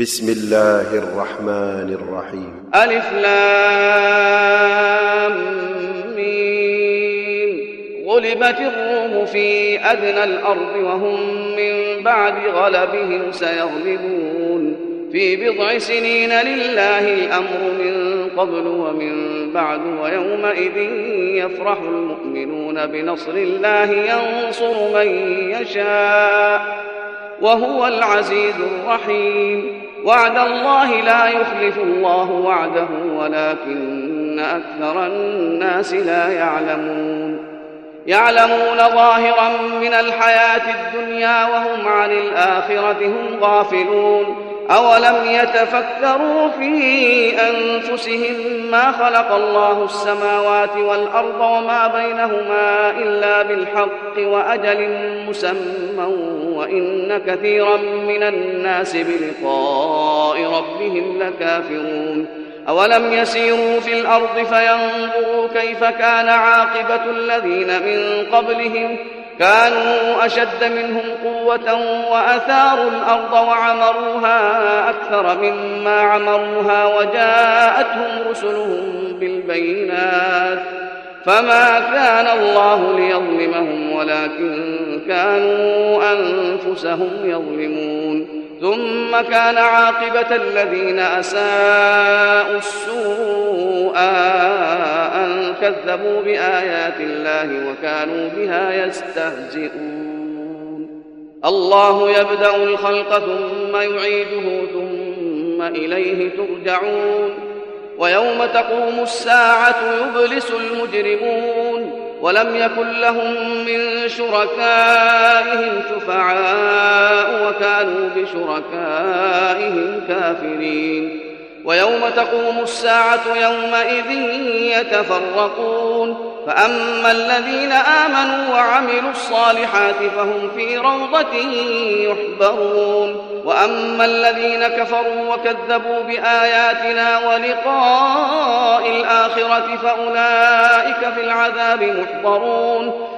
بسم الله الرحمن الرحيم ألف لام ميم غلبت الروم في أدنى الأرض وهم من بعد غلبهم سيغلبون في بضع سنين لله الأمر من قبل ومن بعد ويومئذ يفرح المؤمنون بنصر الله ينصر من يشاء وهو العزيز الرحيم وعد الله لا يخلف الله وعده ولكن أكثر الناس لا يعلمون. يعلمون ظاهرا من الحياة الدنيا وهم عن الآخرة هم غافلون. أولم يتفكروا في أنفسهم ما خلق الله السماوات والأرض وما بينهما إلا بالحق وأجل مسمى وإن كثيرا من الناس بلقاء ربهم لكافرون أولم يسيروا في الأرض فينظروا كيف كان عاقبة الذين من قبلهم كانوا أشد منهم قوة وأثاروا الأرض وعمروها أكثر مما عمروها وجاءتهم رسلهم بالبينات فما كان الله ليظلمهم ولكن كانوا أنفسهم يظلمون ثم كان عاقبة الذين أساءوا السوء أن كذبوا بآيات الله وكانوا بها يستهزئون. الله يبدأ الخلق ثم يعيده ثم إليه ترجعون. ويوم تقوم الساعة يبلس المجرمون. ولم يكن لهم من شركائهم شفعاء وكانوا بشركائهم كافرين. ويوم تقوم الساعة يومئذ يتفرقون. فأما الذين آمنوا وعملوا الصالحات فهم في روضة يحبرون. وأما الذين كفروا وكذبوا بآياتنا ولقاء الآخرة فأولئك في العذاب محضرون.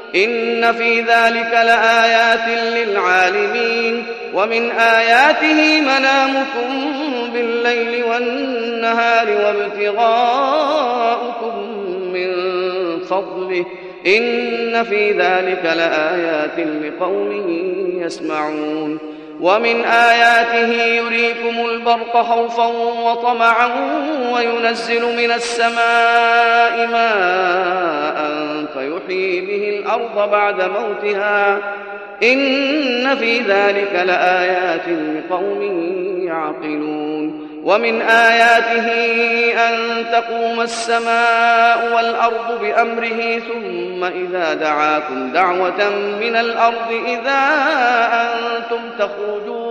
إن في ذلك لآيات للعالمين ومن آياته منامكم بالليل والنهار وابتغاؤكم من فضله. إن في ذلك لآيات لقوم يسمعون. ومن آياته يريكم البرق خوفا وطمعا وينزل من السماء ماء فيحيي به الأرض بعد موتها إن في ذلك لآيات لقوم يعقلون ومن آياته أن تقوم السماء والأرض بأمره ثم إذا دعاكم دعوة من الأرض إذا أنتم تخرجون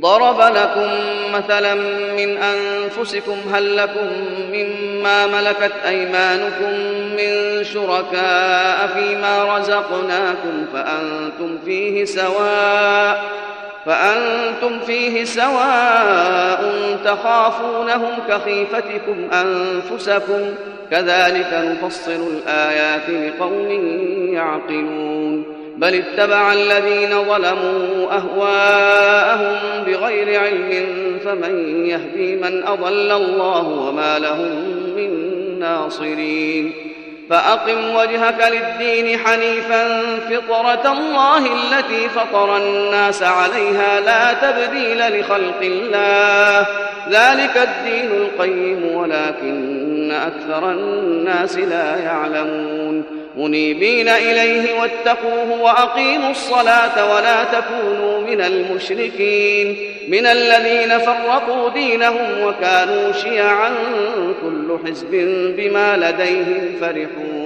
ضرب لكم مثلا من أنفسكم هل لكم مما ملكت أيمانكم من شركاء فيما رزقناكم فأنتم فيه سواء فأنتم فيه سواء تخافونهم كخيفتكم أنفسكم كذلك نفصل الآيات لقوم يعقلون بل اتبع الذين ظلموا أهواءهم بغير علم فمن يهدي من أضل الله وما لهم من ناصرين فأقم وجهك للدين حنيفا فطرة الله التي فطر الناس عليها لا تبديل لخلق الله ذلك الدين القيم ولكن أكثر الناس لا يعلمون منيبين إليه واتقوه وأقيموا الصلاة ولا تكونوا من المشركين من الذين فرقوا دينهم وكانوا شيعا كل حزب بما لديهم فرحون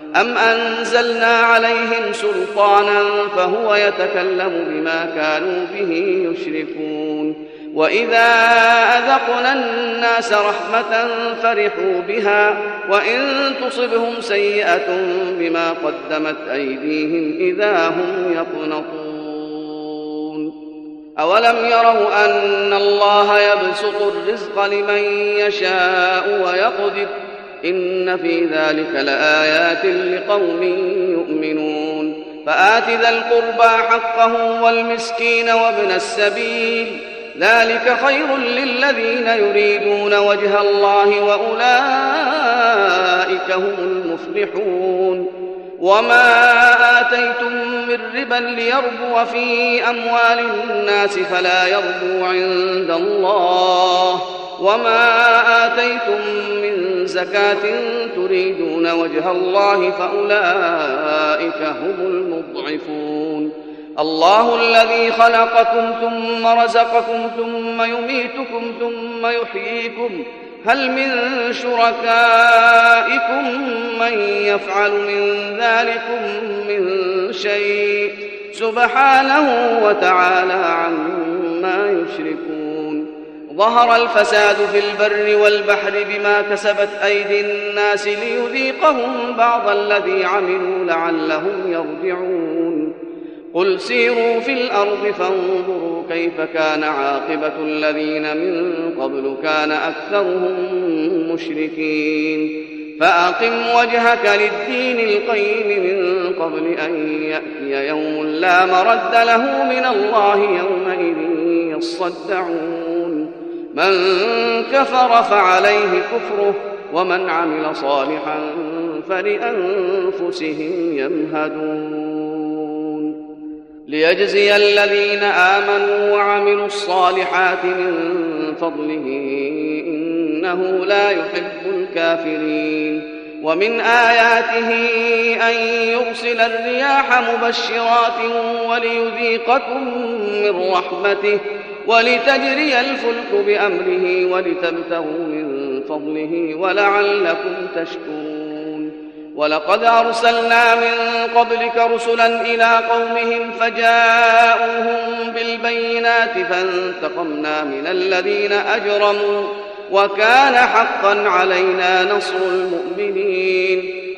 أم أنزلنا عليهم سلطانا فهو يتكلم بما كانوا به يشركون وإذا أذقنا الناس رحمة فرحوا بها وإن تصبهم سيئة بما قدمت أيديهم إذا هم يقنطون أولم يروا أن الله يبسط الرزق لمن يشاء ويقدر إن في ذلك لآيات لقوم يؤمنون. فآت ذا القربى حقه والمسكين وابن السبيل. ذلك خير للذين يريدون وجه الله وأولئك هم المفلحون. وما آتيتم من ربا ليربو في أموال الناس فلا يربو عند الله. وما آتيتم من زكاة تريدون وجه الله فأولئك هم المضعفون الله الذي خلقكم ثم رزقكم ثم يميتكم ثم يحييكم هل من شركائكم من يفعل من ذلكم من شيء سبحانه وتعالى عما يشركون ظهر الفساد في البر والبحر بما كسبت أيدي الناس ليذيقهم بعض الذي عملوا لعلهم يرجعون. قل سيروا في الأرض فانظروا كيف كان عاقبة الذين من قبل كان أكثرهم مشركين. فأقم وجهك للدين القيم من قبل أن يأتي يوم لا مرد له من الله يومئذ يصدعون. من كفر فعليه كفره ومن عمل صالحا فلأنفسهم يمهدون. ليجزي الذين آمنوا وعملوا الصالحات من فضله إنه لا يحب الكافرين. ومن آياته أن يرسل الرياح مبشرات وليذيقكم من رحمته ولتجري الفلك بأمره ولتبتغوا من فضله ولعلكم تشكرون. ولقد أرسلنا من قبلك رسلا إلى قومهم فجاءوهم بالبينات فانتقمنا من الذين أجرموا وكان حقا علينا نصر المؤمنين.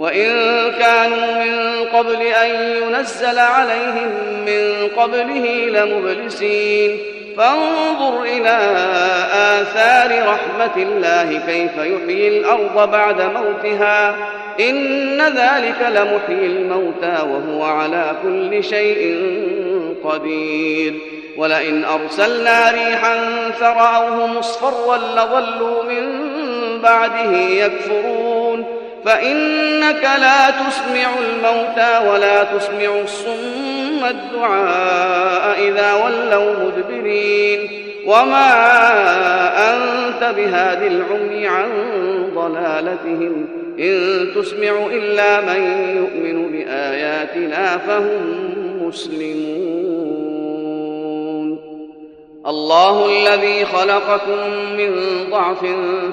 وإن كانوا من قبل أن ينزل عليهم من قبله لمبلسين. فانظر إلى آثار رحمة الله كيف يحيي الأرض بعد موتها. إن ذلك لمحيي الموتى وهو على كل شيء قدير. ولئن أرسلنا ريحا فرأوه مصفرا لظلوا من بعده يكفرون. فإنك لا تسمع الموتى ولا تسمع الصم الدعاء إذا ولوا مدبرين. وما أنت بهاد العمي عن ضلالتهم. إن تسمع إلا من يؤمن بآياتنا فهم مسلمون. الله الذي خلقكم من ضعف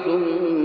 ثم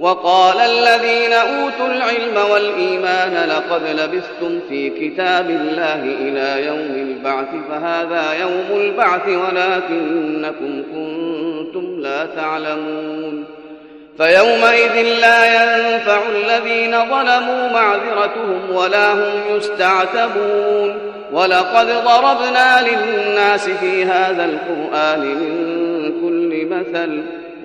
وقال الذين أوتوا العلم والإيمان لقد لبثتم في كتاب الله إلى يوم البعث فهذا يوم البعث ولكنكم كنتم لا تعلمون. فيومئذ لا ينفع الذين ظلموا معذرتهم ولا هم يستعتبون. ولقد ضربنا للناس في هذا القرآن من كل مثل.